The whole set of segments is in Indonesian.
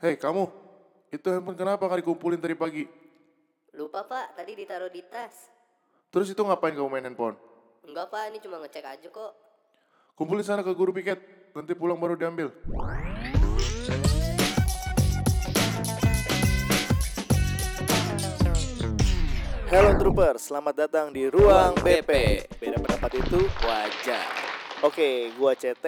Hei kamu, itu handphone kenapa nggak dikumpulin tadi pagi? Lupa pak, tadi ditaruh di tas. Terus itu ngapain kamu main handphone? Enggak pak, ini cuma ngecek aja kok. Kumpulin sana ke guru piket, nanti pulang baru diambil. Hello Trooper, selamat datang di Ruang BP. Beda pendapat itu Wajar. Oke, gua CT.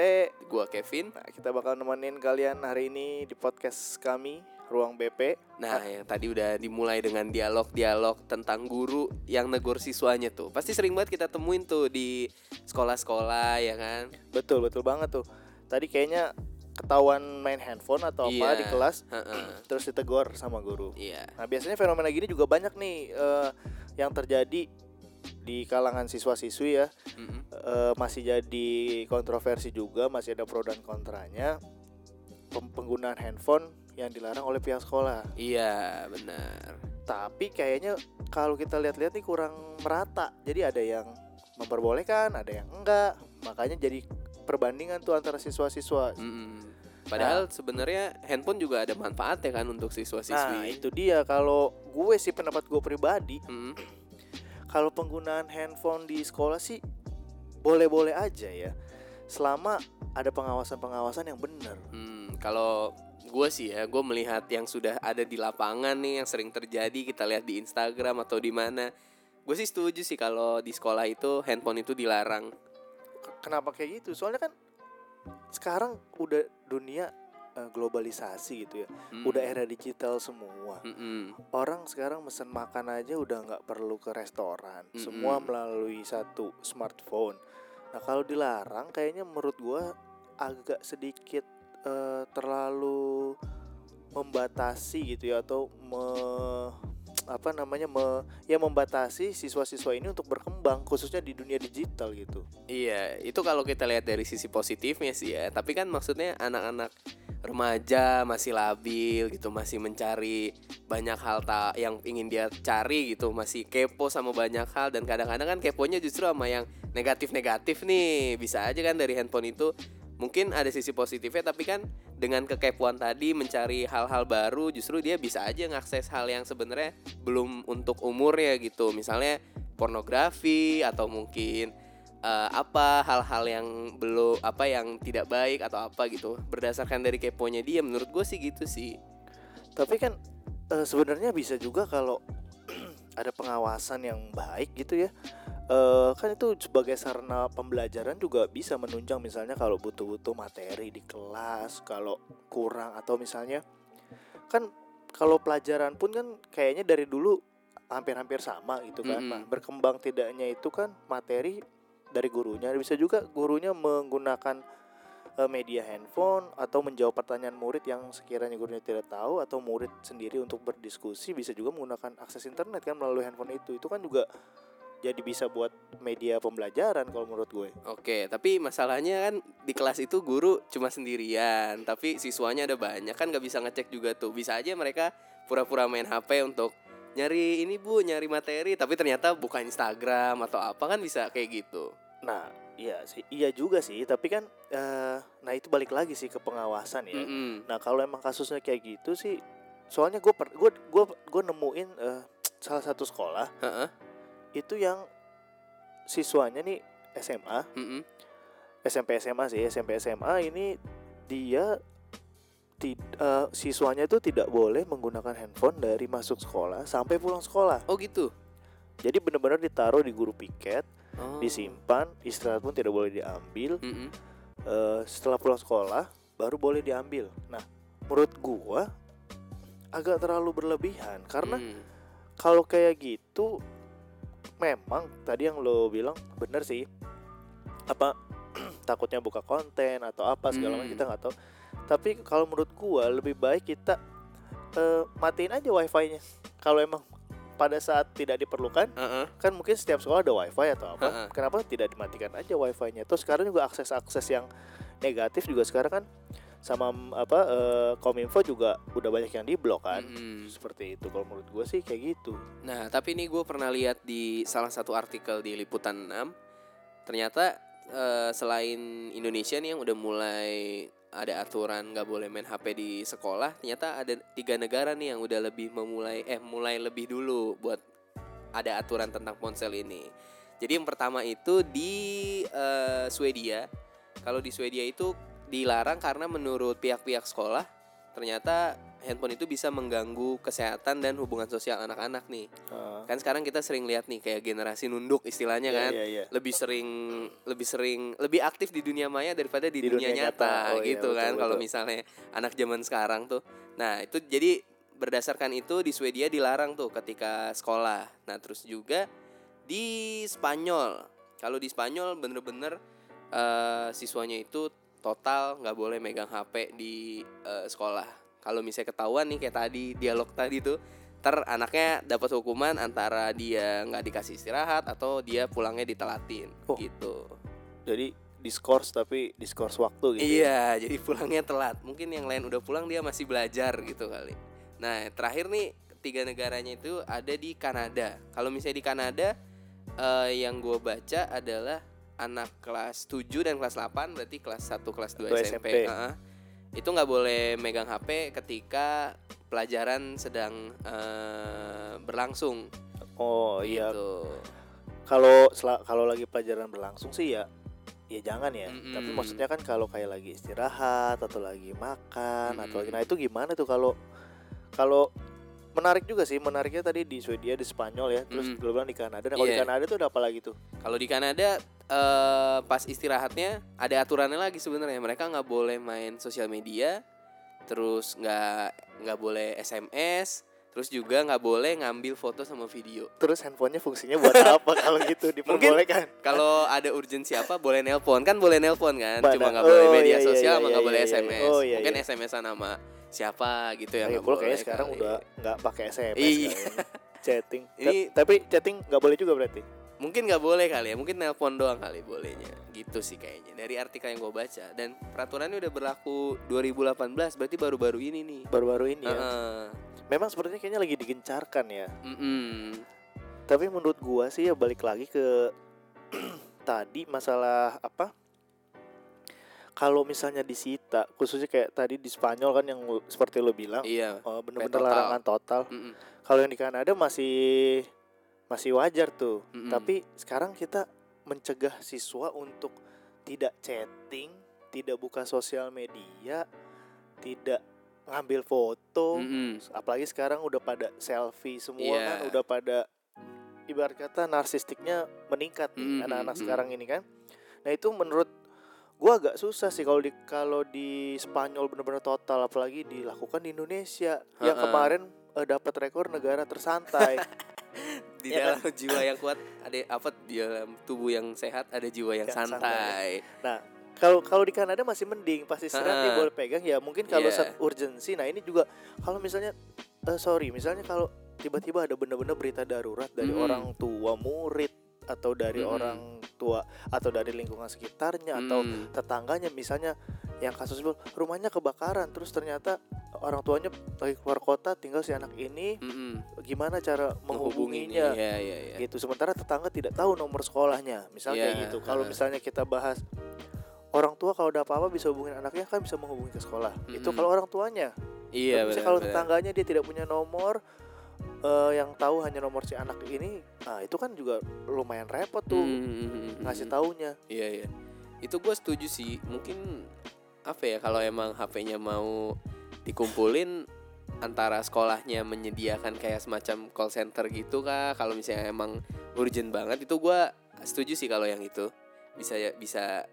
Gua Kevin. Nah, kita bakal nemenin kalian hari ini di podcast kami Ruang BP. Nah, yang tadi udah dimulai dengan dialog-dialog tentang guru yang negor siswanya tuh. Pasti sering banget kita temuin tuh di sekolah-sekolah ya kan. Betul, betul banget tuh. Tadi kayaknya ketahuan main handphone atau apa Iya. di kelas, Heeh. terus ditegur sama guru. Iya. Nah, biasanya fenomena gini juga banyak nih eh, yang terjadi di kalangan siswa-siswi ya. Mm-mm. Eh, masih jadi kontroversi juga, masih ada pro dan kontranya. Pem- Penggunaan handphone yang dilarang oleh pihak sekolah. Iya, benar. Tapi kayaknya kalau kita lihat-lihat nih kurang merata. Jadi ada yang memperbolehkan, ada yang enggak. Makanya jadi perbandingan tuh antara siswa-siswa. Mm-mm. Padahal sebenarnya handphone juga ada manfaatnya kan untuk Nah, siswa-siswi. itu dia kalau gue sih pendapat gue pribadi, Mm. Kalau penggunaan handphone di sekolah sih boleh-boleh aja ya. Selama ada pengawasan-pengawasan yang benar. Hmm, kalau gue sih ya, gue melihat yang sudah ada di lapangan nih, yang sering terjadi kita lihat di Instagram atau di mana. Gue sih setuju sih kalau di sekolah itu handphone itu dilarang. Kenapa kayak gitu? Soalnya kan sekarang udah dunia eh, globalisasi gitu ya. Hmm. Udah era digital semua. Mm-mm. orang sekarang mesen makan aja udah nggak perlu ke restoran Mm-mm. semua melalui satu smartphone nah kalau dilarang kayaknya menurut gua agak sedikit eh, terlalu membatasi gitu ya atau me, apa namanya me, ya membatasi siswa-siswa ini untuk berkembang khususnya di dunia digital gitu Iya, itu kalau kita lihat dari sisi positifnya sih ya. Tapi kan maksudnya anak-anak remaja masih labil gitu, masih mencari banyak hal tak yang ingin dia cari gitu, masih kepo sama banyak hal dan kadang-kadang kan keponya justru sama yang negatif-negatif nih. Bisa aja kan dari handphone itu mungkin ada sisi positifnya tapi kan dengan kekepoan tadi mencari hal-hal baru justru dia bisa aja ngakses hal yang sebenarnya belum untuk umurnya gitu. Misalnya pornografi atau mungkin eh, apa hal-hal yang belum apa yang tidak baik atau apa gitu berdasarkan dari keponya dia menurut gue sih gitu sih tapi kan eh, sebenarnya bisa juga kalau ada pengawasan yang baik gitu ya eh kan itu sebagai sarana pembelajaran juga bisa menunjang misalnya kalau butuh-butuh materi di kelas kalau kurang atau misalnya kan kalau pelajaran pun kan kayaknya dari dulu hampir-hampir sama gitu kan Mm-mm. Nah, berkembang tidaknya itu kan materi dari gurunya. Bisa juga gurunya menggunakan eh, media handphone atau menjawab pertanyaan murid yang sekiranya gurunya tidak tahu atau murid sendiri untuk berdiskusi bisa juga menggunakan akses internet kan melalui handphone itu. Itu kan juga jadi bisa buat media pembelajaran kalau menurut gue. Oke tapi masalahnya kan di kelas itu guru cuma sendirian tapi siswanya ada banyak. Kan nggak bisa ngecek juga tuh. Bisa aja mereka pura-pura main HP untuk nyari ini bu nyari materi tapi ternyata buka Instagram atau apa kan bisa kayak gitu nah iya sih iya juga sih tapi kan eh, nah itu balik lagi sih ke pengawasan ya Mm-mm. nah kalau emang kasusnya kayak gitu sih soalnya gue per, gue gue gue nemuin eh, salah satu sekolah Heeh. itu yang siswanya nih SMA Mm-mm. SMP SMA sih SMP SMA ini dia ti- eh, siswanya tuh tidak boleh menggunakan handphone dari masuk sekolah sampai pulang sekolah oh gitu jadi benar-benar ditaruh di guru piket oh. disimpan istirahat pun tidak boleh diambil Mm-mm. Eh, setelah pulang sekolah baru boleh diambil nah menurut gua agak terlalu berlebihan karena Mm. kalau kayak gitu memang tadi yang lo bilang bener sih apa takutnya buka konten atau apa segala macam Hmm. kita nggak tahu tapi kalau menurut gua lebih baik kita eh, matiin aja wifi-nya kalau emang pada saat tidak diperlukan Heeh. kan mungkin setiap sekolah ada wifi atau apa Ha-ha. kenapa tidak dimatikan aja wifi-nya terus sekarang juga akses akses yang negatif juga sekarang kan sama mm, apa eh, kominfo juga udah banyak yang diblok kan Mm-mm. seperti itu kalau menurut gue sih kayak gitu Nah, tapi ini gue pernah lihat di salah satu artikel di Liputan 6 Ternyata eh, selain Indonesia nih yang udah mulai ada aturan nggak boleh main HP di sekolah ternyata ada tiga negara nih yang udah lebih memulai eh mulai lebih dulu buat ada aturan tentang ponsel ini. Jadi yang pertama itu di eh, Swedia. Kalau di Swedia itu dilarang karena menurut pihak-pihak sekolah ternyata handphone itu bisa mengganggu kesehatan dan hubungan sosial anak-anak nih. Ah, kan sekarang kita sering lihat nih kayak generasi nunduk istilahnya iya, kan. iya, iya. lebih sering lebih sering lebih aktif di dunia maya daripada di, Di dunia, dunia nyata, nyata. Oh, iya, gitu kan betul, kalau misalnya anak zaman sekarang tuh. Nah itu jadi berdasarkan itu di Swedia dilarang tuh ketika sekolah. Nah terus juga di Spanyol. Kalau di Spanyol bener-bener eh, siswanya itu total nggak boleh megang HP di eh, sekolah kalau misalnya ketahuan nih kayak tadi dialog tadi tuh ter anaknya dapat hukuman antara dia nggak dikasih istirahat atau dia pulangnya ditelatin Oh. gitu Jadi diskors tapi diskors waktu gitu. ya. iya jadi pulangnya telat mungkin yang lain udah pulang dia masih belajar gitu kali nah terakhir nih tiga negaranya itu ada di Kanada kalau misalnya di Kanada eh, yang gue baca adalah anak kelas 7 dan kelas 8 berarti kelas 1 kelas 2 Satu SMP, SMP. Heeh. itu nggak boleh megang HP ketika pelajaran sedang eh, berlangsung Oh iya. gitu. Kalau sela- kalau lagi pelajaran berlangsung sih ya ya jangan ya. Mm-mm. Tapi maksudnya kan kalau kayak lagi istirahat atau lagi makan atau lagi nah itu gimana tuh kalau kalau menarik juga sih menariknya tadi di Swedia di Spanyol ya terus bilang di Kanada nah kalau di Iya. Kanada tuh ada apa lagi tuh Kalau di Kanada eh, pas istirahatnya ada aturannya lagi sebenarnya mereka nggak boleh main sosial media, terus nggak nggak boleh SMS, terus juga nggak boleh ngambil foto sama video. terus handphonenya fungsinya buat apa kalau gitu diperbolehkan Kalau ada urgensi apa boleh nelpon kan boleh nelpon kan, Mana? cuma nggak boleh Oh, media iya, iya, sosial, iya, sama nggak iya, boleh iya, iya. SMS. Oh, iya, Mungkin iya. SMS-an sama siapa gitu ya nggak boleh. kayaknya sekarang kali. udah nggak pakai SMS Iya. chatting Ini- Ta- tapi chatting nggak boleh juga berarti Mungkin nggak boleh kali ya, mungkin nelpon doang kali bolehnya. Gitu sih kayaknya dari artikel yang gue baca dan peraturannya udah berlaku 2018 berarti baru-baru ini nih. baru-baru ini ya Heeh. memang sepertinya kayaknya lagi digencarkan ya Mm-mm. tapi menurut gua sih ya balik lagi ke tadi masalah apa kalau misalnya disita khususnya kayak tadi di Spanyol kan yang seperti lo bilang Iya. oh, bener-bener total. larangan total Mm-mm. kalau yang di Kanada masih masih wajar tuh Mm-mm. tapi sekarang kita mencegah siswa untuk tidak chatting tidak buka sosial media tidak ngambil foto Mm-mm. apalagi sekarang udah pada selfie semua Iya. kan udah pada ibarat kata narsistiknya meningkat nih Mhm, anak-anak mhm. sekarang ini kan nah itu menurut gua agak susah sih kalau di kalau di Spanyol bener-bener total apalagi dilakukan di Indonesia yang Ha-ha. kemarin eh, dapat rekor negara tersantai Di Ya dalam jiwa yang kuat ada apa di dalam tubuh yang sehat ada jiwa yang Yang santai. kalau kalau di Kanada masih mending pasti istirahat Ha-ha. boleh pegang ya mungkin kalau Iya. saat urgensi nah ini juga kalau misalnya eh, sorry misalnya kalau tiba-tiba ada bener-bener berita darurat dari Mm. orang tua murid atau dari Mm-mm. orang tua atau dari lingkungan sekitarnya atau Mm. tetangganya misalnya yang kasus itu rumahnya kebakaran terus ternyata orang tuanya lagi keluar kota tinggal si anak ini Mm-mm. gimana cara menghubunginya. Iya, iya, iya. gitu sementara tetangga tidak tahu nomor sekolahnya misalnya Iya, gitu kalau misalnya kita bahas orang tua kalau ada apa-apa bisa hubungin anaknya kan bisa menghubungi ke sekolah itu Mm-mm. kalau orang tuanya Iya, benar, kalau tetangganya dia tidak punya nomor eh, yang tahu hanya nomor si anak ini nah itu kan juga lumayan repot tuh Mm-mm. ngasih taunya Iya iya. Itu gue setuju sih. Mungkin apa ya kalau emang HP-nya mau dikumpulin antara sekolahnya menyediakan kayak semacam call center gitu kah? Kalau misalnya emang urgent banget itu gue setuju sih kalau yang itu bisa ya bisa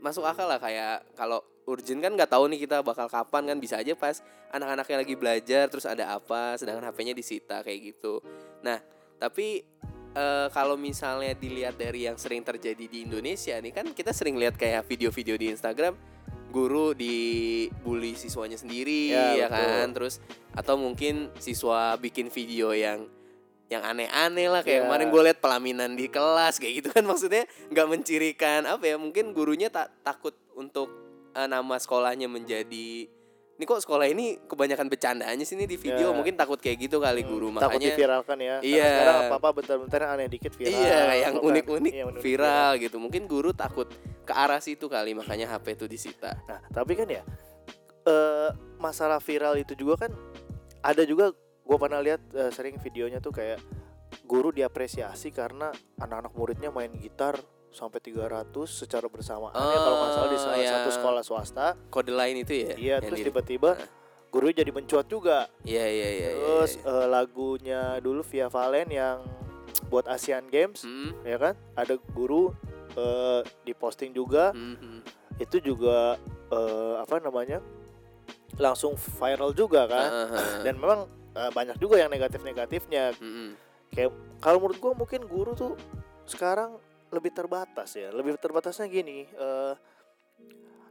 masuk akal lah kayak kalau urgent kan nggak tahu nih kita bakal kapan kan bisa aja pas anak-anaknya lagi belajar terus ada apa sedangkan HP-nya disita kayak gitu. Nah tapi eh, kalau misalnya dilihat dari yang sering terjadi di Indonesia nih kan kita sering lihat kayak video-video di Instagram guru dibully siswanya sendiri Ya, ya, betul. kan terus atau mungkin siswa bikin video yang yang aneh-aneh lah kayak Ya. kemarin gue lihat pelaminan di kelas kayak gitu kan maksudnya nggak mencirikan apa ya mungkin gurunya tak takut untuk eh, nama sekolahnya menjadi ini kok sekolah ini kebanyakan bercandaannya sih ini di video Ya. mungkin takut kayak gitu kali Hmm, guru takut makanya diviralkan ya Iya. sekarang apa-apa bentar-bentar yang aneh dikit viral Iya, kayak yang atau kan- unik-unik iya, unik-unik viral gitu. Mungkin guru takut ke arah situ kali makanya HP itu disita. Nah, tapi kan ya eh masalah viral itu juga kan ada juga gue pernah lihat eh, sering videonya tuh kayak guru diapresiasi karena anak-anak muridnya main gitar sampai 300 secara bersamaan ya kalau nggak salah di Oh, salah satu yang- sekolah swasta Kode lain itu ya? iya terus tiba-tiba guru jadi mencuat juga Iya iya iya. iya, terus iya. eh, lagunya dulu Via Valen yang buat Asian Games Hmm, ya kan ada guru eh, diposting juga hmm, hmm. itu juga eh, apa namanya langsung viral juga kan ah. dan memang eh, banyak juga yang negatif-negatifnya Hmm, hmm. kayak kalau menurut gua mungkin guru tuh sekarang lebih terbatas ya lebih terbatasnya gini eh,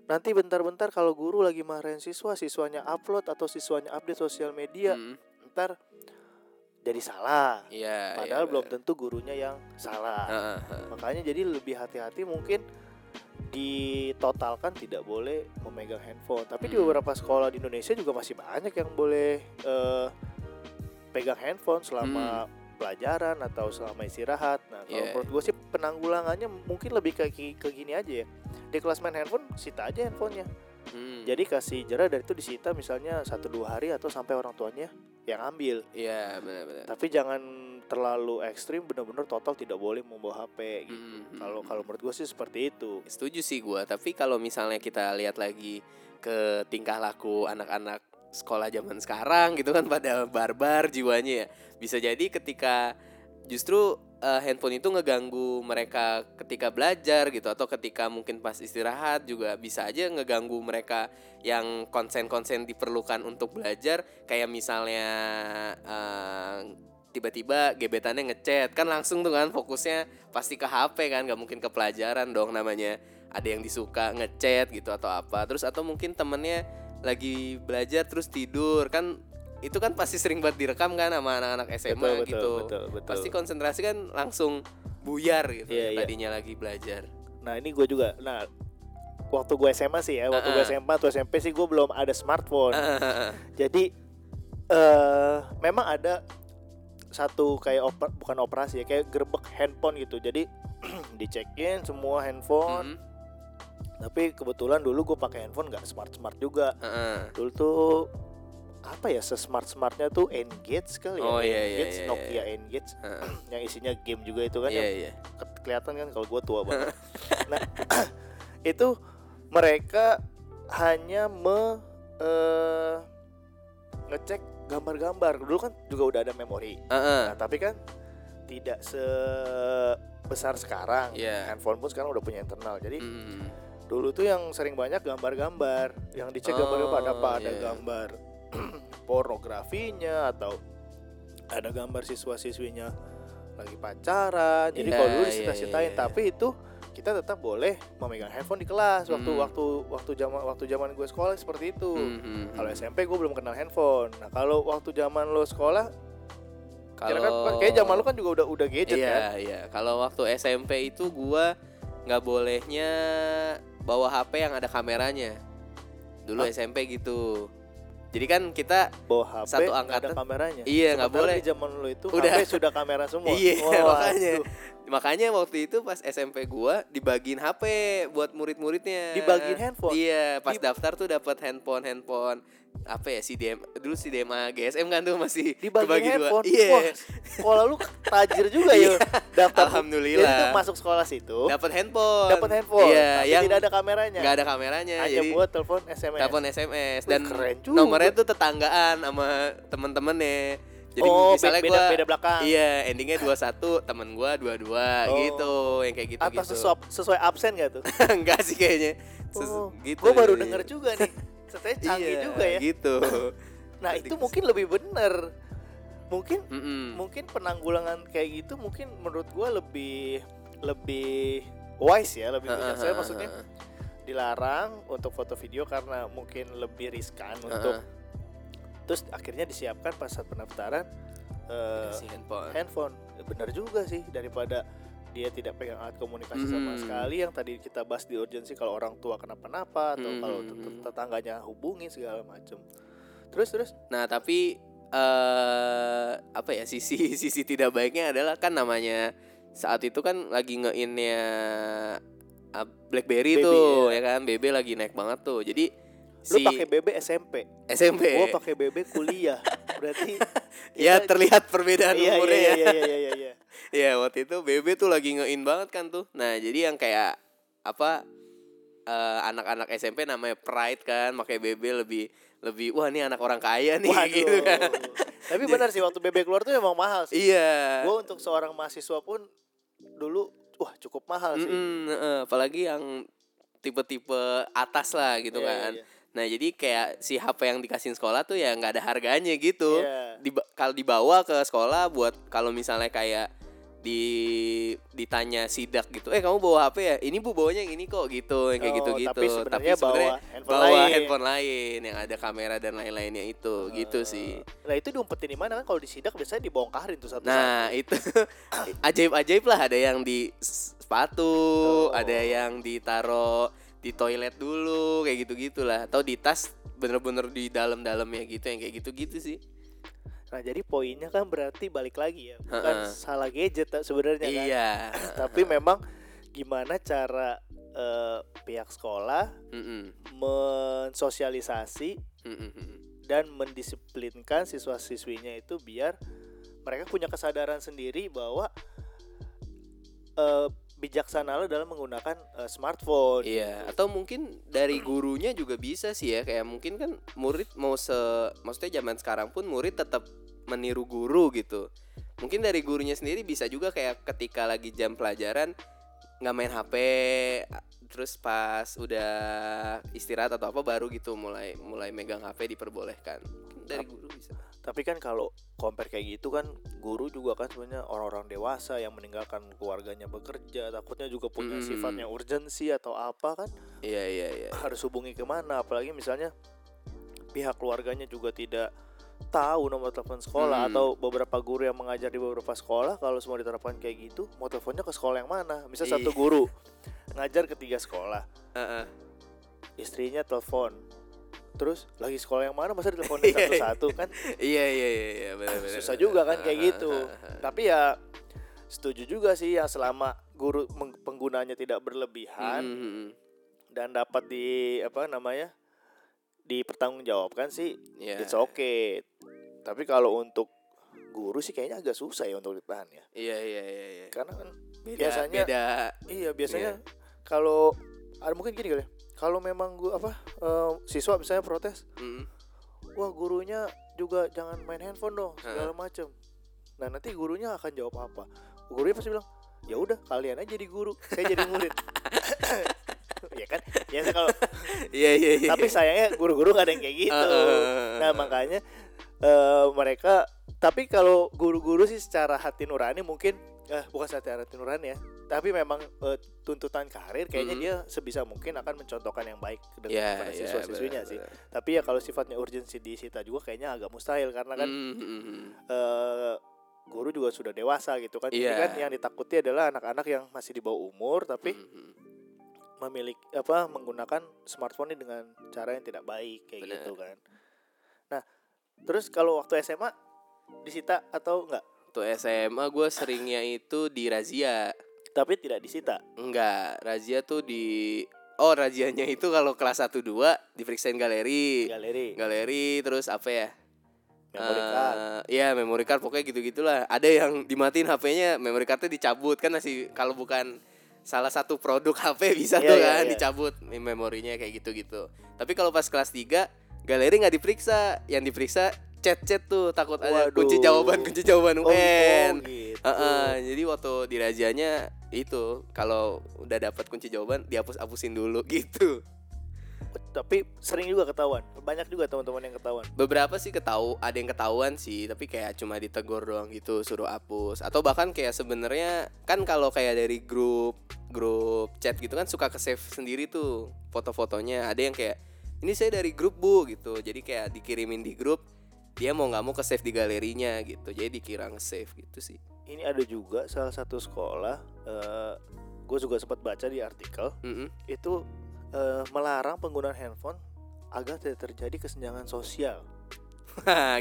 nanti bentar-bentar kalau guru lagi marahin siswa siswanya upload atau siswanya update sosial media Hmm, ntar jadi salah Iya. padahal iya, belum benar. tentu gurunya yang salah Ah, ah, ah. makanya jadi lebih hati-hati mungkin ditotalkan tidak boleh memegang handphone tapi di Hmm. beberapa sekolah di Indonesia juga masih banyak yang boleh eh, pegang handphone selama pelajaran atau selama istirahat nah kalau Hmm. Iya. menurut gue sih penanggulangannya mungkin lebih ke, ke gini aja ya di kelas main handphone sita aja handphonenya Hmm. jadi kasih jerah dari itu disita misalnya satu dua hari atau sampai orang tuanya yang ambil Iya benar-benar. tapi jangan terlalu ekstrim benar-benar total tidak boleh membawa HP gitu Hmm, hmm, kalau hmm. kalau menurut gue sih seperti itu Setuju sih gua, tapi kalau misalnya kita lihat lagi ke tingkah laku anak-anak sekolah zaman sekarang gitu kan pada barbar jiwanya ya. Bisa jadi ketika justru eh, handphone itu ngeganggu mereka ketika belajar gitu atau ketika mungkin pas istirahat juga bisa aja ngeganggu mereka yang konsen-konsen diperlukan untuk belajar. Kayak misalnya eh, tiba-tiba gebetannya ngechat kan langsung tuh kan fokusnya pasti ke HP kan nggak mungkin ke pelajaran dong namanya. Ada yang disuka ngechat gitu atau apa terus atau mungkin temennya lagi belajar terus tidur kan itu kan pasti sering banget direkam kan sama anak-anak SMA betul, betul, gitu betul, betul. pasti konsentrasi kan langsung buyar gitu Iya, yang iya. tadinya lagi belajar nah ini gue juga nah waktu gue SMA sih ya waktu gue Ah, ah. SMA atau SMP sih gue belum ada smartphone jadi eh memang ada satu kayak oper, bukan operasi ya kayak gerbek handphone gitu jadi dicekin semua handphone Mhm. tapi kebetulan dulu gue pakai handphone nggak smart smart juga Heeh. dulu tuh apa ya sesmart smartnya tuh Engage kali ya Oh, iya, iya, Engage iya, Nokia iya. Engage Heeh. yang isinya game juga itu kan iya yang iya ke- kelihatan kan kalau gue tua banget. nah itu mereka hanya me eh, ngecek gambar-gambar. Dulu kan juga udah ada memori. Heeh. Nah tapi kan tidak sebesar sekarang. Iya. Handphone pun sekarang udah punya internal. Jadi Mhm. dulu tuh yang sering banyak gambar-gambar. Yang dicek gambar-gambar ada apa? Oh, Ada iya. gambar pornografinya atau ada gambar siswa-siswinya lagi pacaran. Jadi Iya, kalau dulu iya, disita-sitain, iya, iya. tapi itu kita tetap boleh memegang handphone di kelas waktu Hmm. waktu waktu zaman waktu zaman gue sekolah seperti itu. Mhm. Kalau SMP gue belum kenal handphone. Nah kalau waktu zaman lo sekolah, kira kan Kalau- kayak zaman lo kan juga udah udah gadget iya, kan? Iya, Kalau waktu SMP itu gua nggak bolehnya bawa HP yang ada kameranya. Dulu Hah? SMP gitu. Jadi kan kita Bawa HP Satu nggak ada angkatan. kameranya. Iya, nggak boleh. Di zaman lo itu Udah. HP sudah kamera semua. Iya, Wah, makanya. aduh. Makanya waktu itu pas SMP gua dibagiin HP buat murid-muridnya. Dibagiin handphone? Iya, pas Di- daftar tuh dapat handphone handphone apa ya si DM dulu si DMA GSM kan tuh masih Dibagi kebagi dua. handphone. Iya. Sekolah lu tajir juga ya. Daftar. Alhamdulillah. Jadi tuh masuk sekolah situ, Dapat handphone. dapat handphone, Iya, tapi yang tidak ada kameranya. nggak ada kameranya. Hanya jadi buat telepon SMS. telepon SMS Wih, dan keren juga. nomornya tuh tetanggaan sama temen-temennya. Jadi oh, misalnya beda, gua beda belakang. Iya, endingnya 21, temen gua 22 Oh. gitu, yang kayak gitu Atau gitu. sesuai, sesuai absen gak tuh? Enggak sih kayaknya. Ses- Oh, gitu. gue baru denger juga nih. Setelahnya canggih Iya, juga ya. Gitu. Nah itu mungkin lebih bener. Mungkin Mm-mm. mungkin penanggulangan kayak gitu mungkin menurut gua lebih lebih wise ya, lebih bijak. Saya maksudnya dilarang untuk foto video karena mungkin lebih riskan untuk terus akhirnya disiapkan pas saat pendaftaran eh, si handphone. handphone Ya, bener juga sih daripada dia tidak pegang alat komunikasi sama Hmm. sekali yang tadi kita bahas di urgensi kalau orang tua kenapa-napa atau Hmm, kalau tet- tetangganya hubungi segala macem terus terus Nah, tapi eh apa ya sisi sisi tidak baiknya adalah kan namanya saat itu kan lagi ngeinnya ah, BlackBerry BB, tuh iya. ya kan BB lagi naik banget tuh. Jadi Lu si pakai BB SMP, SMP. gua pakai BB kuliah. Berarti ya terlihat perbedaan iya, umurnya iya, ya. iya, iya, iya, iya. Iya waktu itu BB tuh lagi nge-in banget kan tuh. Nah jadi yang kayak apa eh, anak-anak SMP namanya Pride kan, pakai BB lebih lebih wah ini anak orang kaya nih Waduh. gitu kan. Tapi benar sih waktu BB keluar tuh emang mahal sih. Iya. Gue untuk seorang mahasiswa pun dulu wah cukup mahal sih. Heeh, apalagi yang tipe-tipe atas lah gitu Iya, kan. iya. Nah jadi kayak si HP yang dikasih sekolah tuh ya nggak ada harganya gitu. Iya. Diba- kalau dibawa ke sekolah buat kalau misalnya kayak di ditanya sidak gitu, eh kamu bawa HP ya? Ini bu bawanya yang ini kok gitu, yang kayak Oh, gitu-gitu. tapi sebenarnya bawa handphone bawa lain. handphone lain yang ada kamera dan lain-lainnya itu, gitu sih. Nah itu diumpetin di mana kan kalau disidak biasanya dibongkarin tuh satu-satu. Nah itu ajaib-ajaib lah ada yang di sepatu, Oh. ada yang ditaro di toilet dulu kayak gitu gitulah atau di tas bener-bener di dalam-dalamnya gitu yang kayak gitu-gitu sih. Nah jadi poinnya kan berarti balik lagi ya, bukan Heeh. salah gadget sebenarnya kan. Iya. Tapi memang gimana cara eh, pihak sekolah Mm-mm. mensosialisasi Mm-mm. dan mendisiplinkan siswa-siswinya itu biar mereka punya kesadaran sendiri bahwa eh, bijaksana dalam menggunakan eh, smartphone. Iya, atau mungkin dari gurunya juga bisa sih ya kayak mungkin kan murid mau se maksudnya zaman sekarang pun murid tetap meniru guru gitu. Mungkin dari gurunya sendiri bisa juga kayak ketika lagi jam pelajaran nggak main HP terus pas udah istirahat atau apa baru gitu mulai mulai megang HP diperbolehkan. Mungkin dari guru bisa. Tapi kan kalau compare kayak gitu kan guru juga kan sebenarnya orang-orang dewasa yang meninggalkan keluarganya bekerja takutnya juga punya Mm. sifatnya urgensi atau apa kan Iya iya iya. harus hubungi ke mana apalagi misalnya pihak keluarganya juga tidak tahu nomor telepon sekolah Hmm. atau beberapa guru yang mengajar di beberapa sekolah kalau semua diterapkan kayak gitu mau teleponnya ke sekolah yang mana misal Iya. satu guru ngajar ke tiga sekolah Heeh. istrinya telepon terus lagi sekolah yang mana? Masa diteleponin Iya, satu-satu kan? Iya iya iya iya benar benar. susah juga kan kayak gitu. tapi ya setuju juga sih yang selama guru penggunanya tidak berlebihan Mm-mm. dan dapat di apa namanya dipertanggungjawabkan sih Iya. it's okay. Tapi kalau untuk guru sih kayaknya agak susah ya untuk ditahan ya. Iya iya iya iya. karena kan Beda, biasanya beda. iya biasanya kalau ada mungkin gini kali ya, kalau memang gua apa eh, siswa misalnya protes Mm. wah gurunya juga jangan main handphone dong segala macem. Nah nanti gurunya akan jawab apa. Gurunya pasti bilang ya udah kalian aja jadi guru saya jadi murid. Ya kan? Biasa kalau Iya iya iya. tapi sayangnya guru-guru gak ada yang kayak gitu. Uh, nah makanya eh, mereka tapi kalau guru-guru sih secara hati nurani mungkin eh, bukan secara hati nurani ya tapi memang eh, tuntutan karir kayaknya Mhm. dia sebisa mungkin akan mencontohkan yang baik Iya, kepada iya, siswa-siswinya benar, sih tapi ya kalau sifatnya urgensi disita juga kayaknya agak mustahil karena kan Mm, mm, mm. eh, guru juga sudah dewasa gitu kan Ini Iya. kan yang ditakuti adalah anak-anak yang masih di bawah umur tapi Mm, mm. memiliki apa menggunakan smartphone ini dengan cara yang tidak baik kayak Benar. gitu kan. Nah, terus kalau waktu SMA disita atau enggak? Tuh SMA gue seringnya itu di razia. Tapi tidak disita. Enggak, razia tuh di Oh, razianya itu kalau kelas 1 2 diperiksain galeri. Galeri, Galeri terus apa ya? memory card. Eh, Iya, memory card pokoknya gitu-gitulah. Ada yang dimatiin HP-nya, memory cardnya dicabut kan masih kalau bukan salah satu produk HP bisa Iya, tuh iya, kan iya. dicabut memorinya kayak gitu-gitu. Tapi kalau pas kelas 3 galeri nggak diperiksa, yang diperiksa chat-chat tuh takut ada Waduh. kunci jawaban kunci jawaban Oh, UN. oh gitu. Heeh, jadi waktu di razianya itu kalau udah dapat kunci jawaban dihapus-hapusin dulu gitu. Tapi sering juga ketahuan. Banyak juga teman-teman yang ketahuan. Beberapa sih ketahu, ada yang ketahuan sih, tapi kayak cuma ditegur doang gitu, suruh hapus. Atau bahkan kayak sebenarnya kan kalau kayak dari grup grup chat gitu kan suka ke save sendiri tuh foto-fotonya. Ada yang kayak ini saya dari grup bu gitu, jadi kayak dikirimin di grup. Dia mau nggak mau ke save di galerinya gitu, jadi dikira nge-save gitu sih. Ini ada juga salah satu sekolah eh gue juga sempat baca di artikel Mm-mm. itu eh, melarang penggunaan handphone agar tidak terjadi kesenjangan sosial.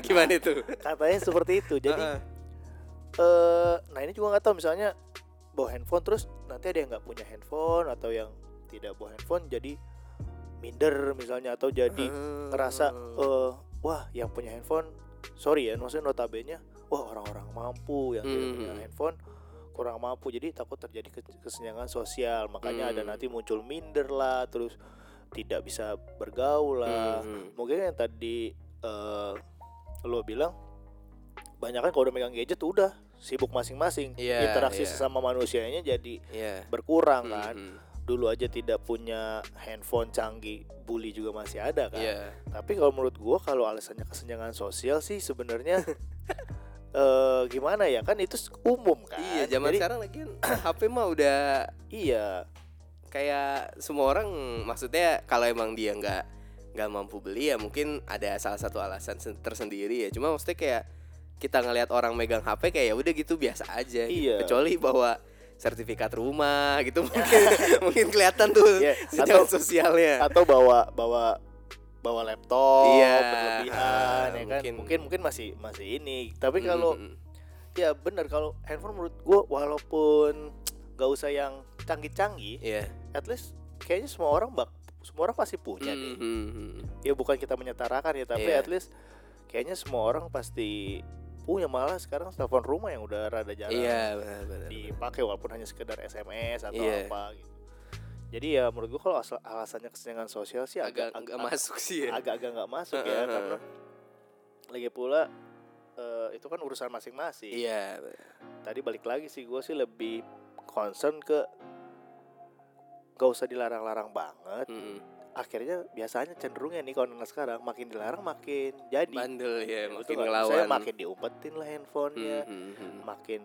Gimana itu? Katanya seperti itu. Jadi Heeh. eh nah ini juga nggak tahu misalnya bawa handphone terus nanti ada yang nggak punya handphone atau yang tidak bawa handphone jadi minder misalnya atau jadi Hmm. ngerasa eh wah yang punya handphone sorry ya maksudnya notabene wah orang-orang mampu yang tidak punya Hmm. handphone kurang mampu jadi takut terjadi ke- kesenjangan sosial makanya ada Hmm. nanti muncul minder lah terus tidak bisa bergaul lah Hmm. mungkin yang tadi eh lo bilang banyak kan kalau udah megang gadget udah sibuk masing-masing Iya, interaksi iya. sesama manusianya jadi Iya. berkurang Hmm, kan hmm. dulu aja tidak punya handphone canggih bully juga masih ada kan Iya. tapi kalau menurut gua kalau alasannya kesenjangan sosial sih sebenarnya eh gimana ya kan itu umum kan. Iya, zaman Jadi, sekarang lagi HP mah udah iya. kayak semua orang maksudnya kalau emang dia nggak nggak mampu beli ya mungkin ada salah satu alasan sen- tersendiri ya. Cuma maksudnya kayak kita ngelihat orang megang HP kayak ya udah gitu biasa aja gitu. Iya. kecuali bawa sertifikat rumah gitu. Mungkin mungkin kelihatan tuh Iya, senjangan atau- sosialnya. atau bawa bawa bawa laptop Iya, berlebihan ah, ya kan mungkin- mungkin mungkin masih masih ini tapi Mm, kalau mm, ya benar kalau handphone menurut gua walaupun nggak usah yang canggih-canggih Iya. at least kayaknya semua orang bak semua orang pasti punya Mm, deh mm, mm. ya bukan kita menyetarakan ya tapi Iya. at least kayaknya semua orang pasti punya malah sekarang telepon rumah yang udah rada jarang Iya benar-benar. dipakai walaupun hanya sekedar SMS atau Iya. apa gitu jadi ya menurut gua kalau alasannya kesenjangan sosial sih Agak agak nggak masuk sih ya. agak-agak nggak masuk ya karena lagi pula eh, itu kan urusan masing-masing Iya. tadi balik lagi sih gue sih lebih concern ke gak usah dilarang-larang banget Mm, akhirnya biasanya cenderungnya nih kalau anak sekarang makin dilarang makin jadi Bandel ya, makin ngelawan. Misalnya makin diumpetin lah handphonenya Mm, mm, mm. makin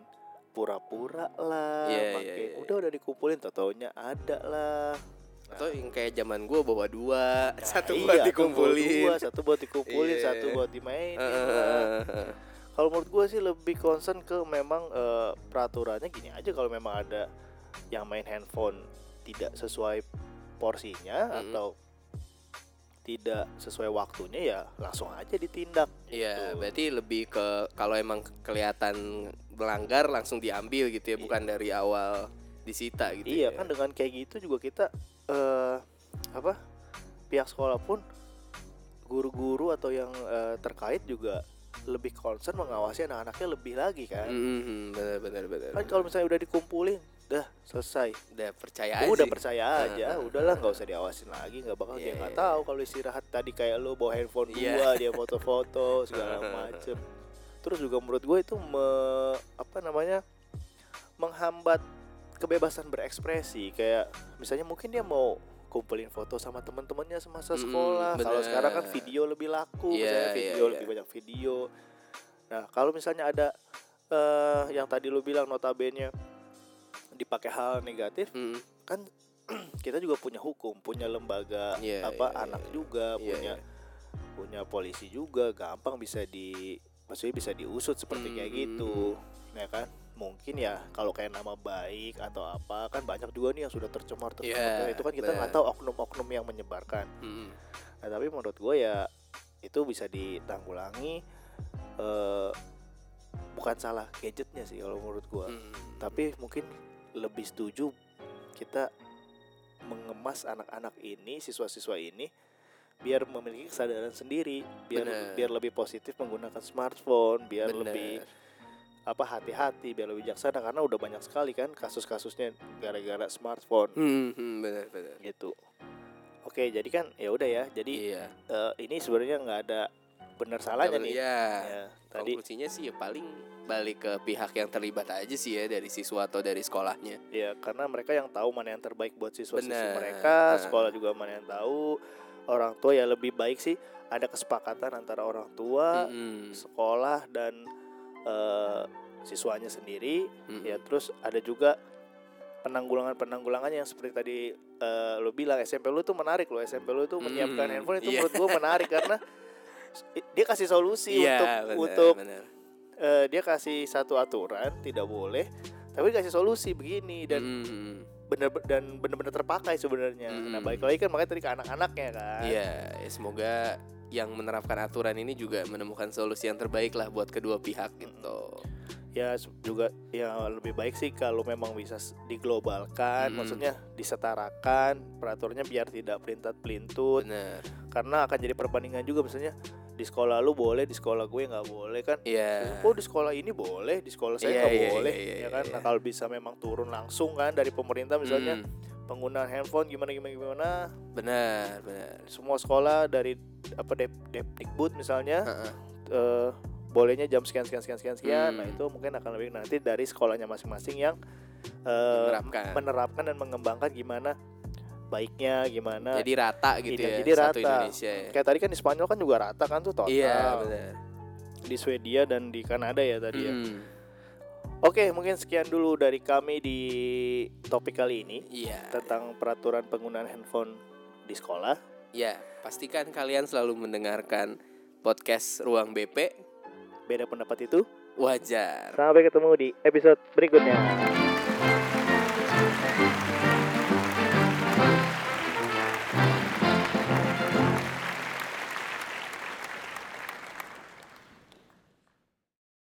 pura-pura lah Iya, iya, makin iya, iya. udah udah dikumpulin taunya ada lah Nah, Atau yang kayak zaman gua bawa dua, nah, satu iya, buat dikumpulin. dua, satu buat dikumpulin Iya. satu buat dimainin eh. Kalau menurut gue sih lebih concern ke memang eh, peraturannya gini aja kalau memang ada yang main handphone tidak sesuai porsinya Mm. atau tidak sesuai waktunya ya langsung aja ditindak. Iya, gitu. berarti lebih ke kalau emang kelihatan melanggar langsung diambil gitu ya, Iya. bukan dari awal disita gitu. Iya ya. kan dengan kayak gitu juga kita eh apa pihak sekolah pun guru-guru atau yang eh, terkait juga lebih concern mengawasi anak-anaknya lebih lagi kan. Mm, benar benar benar. Kan kalau misalnya udah dikumpulin, dah selesai. udah percaya aja. udah percaya aja, Heeh. udahlah nggak usah diawasin lagi, nggak bakal dia Iya, nggak iya, tahu kalau istirahat tadi kayak lu bawa handphone Iya. gua, dia foto-foto segala macem. Terus juga menurut gue itu me- apa namanya menghambat kebebasan berekspresi kayak misalnya mungkin dia mau kumpulin foto sama teman-temannya semasa Mm, sekolah. Kalau bener. sekarang kan video lebih laku, Iya, misalnya iya, video iya. lebih banyak video. Nah kalau misalnya ada eh yang tadi lu bilang notabene dipakai hal negatif, Mm, kan kita juga punya hukum, punya lembaga Iya, apa iya, anak iya. juga, Iya, punya iya. punya polisi juga, gampang bisa di maksudnya bisa diusut seperti kayak Hmm. gitu. Ya kan? Mungkin ya kalau kayak nama baik atau apa kan banyak juga nih yang sudah tercemar tercemar. Iya, itu kan kita nggak benar. tahu oknum-oknum yang menyebarkan. mm. Nah, tapi menurut gue ya itu bisa ditanggulangi eh bukan salah gadgetnya sih kalau menurut gue Mm. tapi mungkin lebih setuju kita mengemas anak-anak ini siswa-siswa ini biar memiliki kesadaran sendiri biar Bener. biar lebih positif menggunakan smartphone biar Bener. lebih apa hati-hati biar lebih bijaksana karena udah banyak sekali kan kasus-kasusnya gara-gara smartphone Hmm, hmm, benar benar. gitu oke jadi kan ya udah ya jadi Iya. eh, ini sebenarnya nggak ada benar salahnya nih Iya. ya, tadi Konklusinya sih ya paling balik ke pihak yang terlibat aja sih ya dari siswa atau dari sekolahnya. Ya karena mereka yang tahu mana yang terbaik buat siswa-siswa mereka, Nah. sekolah juga mana yang tahu. Orang tua ya lebih baik sih ada kesepakatan antara orang tua, Mm-mm. sekolah dan eh, siswanya sendiri. Mm-mm. Ya terus ada juga penanggulangan-penanggulangan yang seperti tadi eh, lo bilang SMP lu tuh menarik lo SMP lu tuh menyiapkan Hmm, handphone itu iya. menurut gua menarik karena dia kasih solusi Iya, untuk benar, untuk benar. eh, dia kasih satu aturan tidak boleh tapi kasih solusi begini dan Mm-mm. bener dan bener-bener terpakai sebenarnya. Nah Mm. balik lagi kan makanya tadi ke anak-anaknya kan. Iya, ya semoga yang menerapkan aturan ini juga menemukan solusi yang terbaik lah buat kedua pihak gitu. ya juga ya lebih baik sih kalau memang bisa diglobalkan, Mm-mm. maksudnya disetarakan peraturannya biar tidak pelintat pelintut bener karena akan jadi perbandingan juga misalnya di sekolah lu boleh di sekolah gue nggak boleh kan Iya oh di sekolah ini boleh di sekolah saya Iya, nggak iya, boleh iya, iya, ya kan iya. nah, kalau bisa memang turun langsung kan dari pemerintah misalnya Mm, penggunaan handphone gimana gimana gimana benar benar semua sekolah dari apa dep depdikbud misalnya Heeh. eh, bolehnya jam sekian sekian sekian sekian sekian nah Hmm. itu mungkin akan lebih nanti dari sekolahnya masing-masing yang eh, Menerapkan. menerapkan dan mengembangkan gimana baiknya gimana jadi rata gitu Iya, ya jadi satu rata. Indonesia ya. kayak tadi kan di Spanyol kan juga rata kan tuh total iya benar di Swedia dan di Kanada ya tadi ya Mm, Oke, mungkin sekian dulu dari kami di topik kali ini iya tentang peraturan penggunaan handphone di sekolah. ya pastikan kalian selalu mendengarkan podcast ruang BP Beda pendapat itu. wajar Sampai ketemu di episode berikutnya.